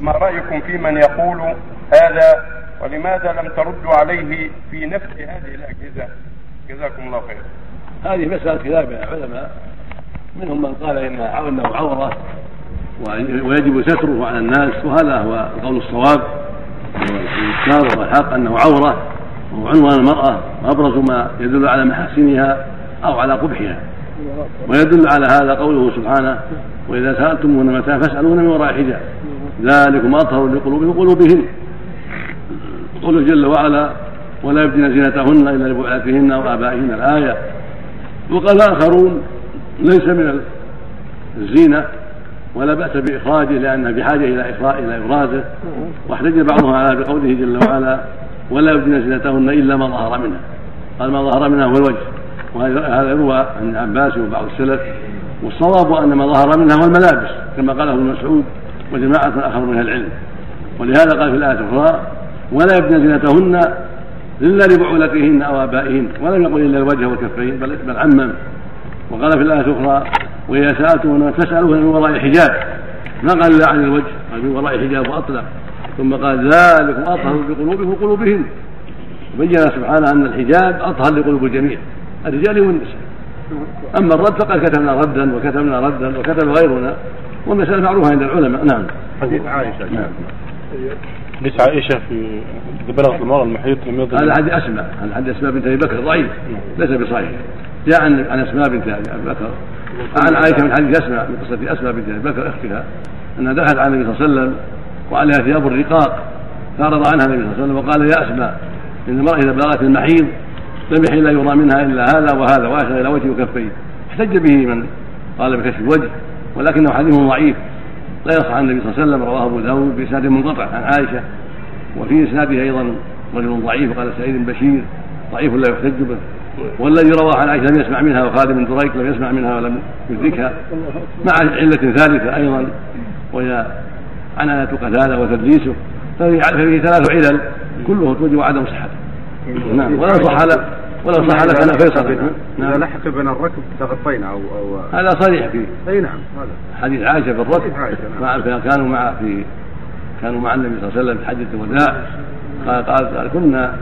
ما رأيكم في من يقول هذا ولماذا لم تردوا عليه في نفس هذه الأجهزة؟ جزاكم الله خير. هذه مسألة خلاف بين العلماء منهم من قال إنها أنه عورة ويجب ستره على الناس وهذا هو القول الصواب. والإنكار والحق أنه عورة وهو عنوان المرأة وأبرز ما يدل على محاسنها أو على قبحها. ويدل على هذا قوله سبحانه وإذا سألتموهن متى فاسألون من وراء حجاب. ذلكم أطهر لقلوبهم وقلوبهن قوله جل وعلا ولا يبدين زينتهن إلا لبعولتهن أو آبائهن الآية. وقال آخرون ليس من الزينة ولا بأس بإخراجه لأنها بحاجة إلى إخراج إلى إبرازه واحتج بعضهم على بقوله جل وعلا ولا يبدين زينتهن إلا ما ظهر منها. قال ما ظهر منها هو الوجه. وهذا يروى عن ابن عباس وبعض السلف. والصواب أن ما ظهر منها هو الملابس كما قاله ابن مسعود. وجماعة آخر من العلم. ولهذا قال في الآية الأخرى ولا يبدين زينتهن إلا لبعولتهن أو آبائهن ولم يقل إلا الوجه والكفين بل بل عمم. وقال في الآية الأخرى وإذا سالتم فاسألوهن من وراء حجاب. ما قال إلا عن الوجه قال من وراء حجاب واطلق ثم قال ذلكم أطهر بقلوبكم وقلوبهن. وبين سبحانه أن الحجاب أطهر لقلوب الجميع الرجال والنساء. أما الرد فقد كتبنا ردا وكتبنا ردا وكتب غيرنا. والمسألة معروفة عند العلماء. نعم. حديث عائشة. نعم. حديث عائشة في اذا بلغت المراه المحيط لم يضل هذا حديث أسماء. هذا حديث أسماء بنت أبي بكر. ضعيف. ليس بصحيح. جاء عن عن أسماء بنت أبي بكر. عن عائشة من حديث أسماء من قصة أسماء بنت أبي بكر أختها أنها دخلت على النبي صلى الله عليه وسلم وعليها ثياب الرقاق. فعرض عنها النبي صلى الله عليه وسلم وقال يا أسماء إن المرأة إذا بلغت المحيض لم يحل لا يرى منها إلا هذا وهذا وأشار إلى وجهه وكفيه. احتج به من قال بكشف الوجه. ولكنه حديث ضعيف لا يصح عن النبي صلى الله عليه وسلم رواه أبو داود بإسناد منقطع عن عائشة وفي إسناده أيضا رجل ضعيف قال سعيد بشير ضعيف لا يحتج به والذي رواه عن عائشة لم يسمع منها وخالد بن دريك لم يسمع منها ولم يدركها مع علة ثالثة أيضا وهي عنانه قتاده وتدليسه ففيه ثلاث علل كله توجب عدم صحته. نعم ولو صح ولو صح لكان فيصل. نعم اذا لحق بين الركب تغطينا أو أو هذا صريح. فيه أي نعم هذا. حديث عائشة في الركب. عائشة، نعم. مع كانوا مع في كانوا مع النبي صلى الله عليه وسلم في حجه الوداع. قال قال, كنا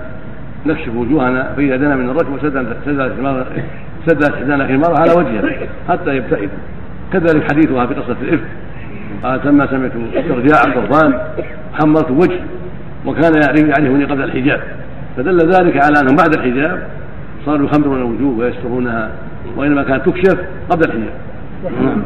نكشف وجوهنا فإذا دنا من الركب سدت سدت سدت احدانا خمارها على وجهها حتى يبتعد. كذلك حديثها في قصة الإفك. قال لما سمعت استرجاع القربان حمرت وجهي وكان يعرفني قبل الحجاب. فدل ذلك على انهم بعد الحجاب صاروا يخمرون الوجوه ويسترونها وإنما كانت تكشف قبل الحجاب نعم.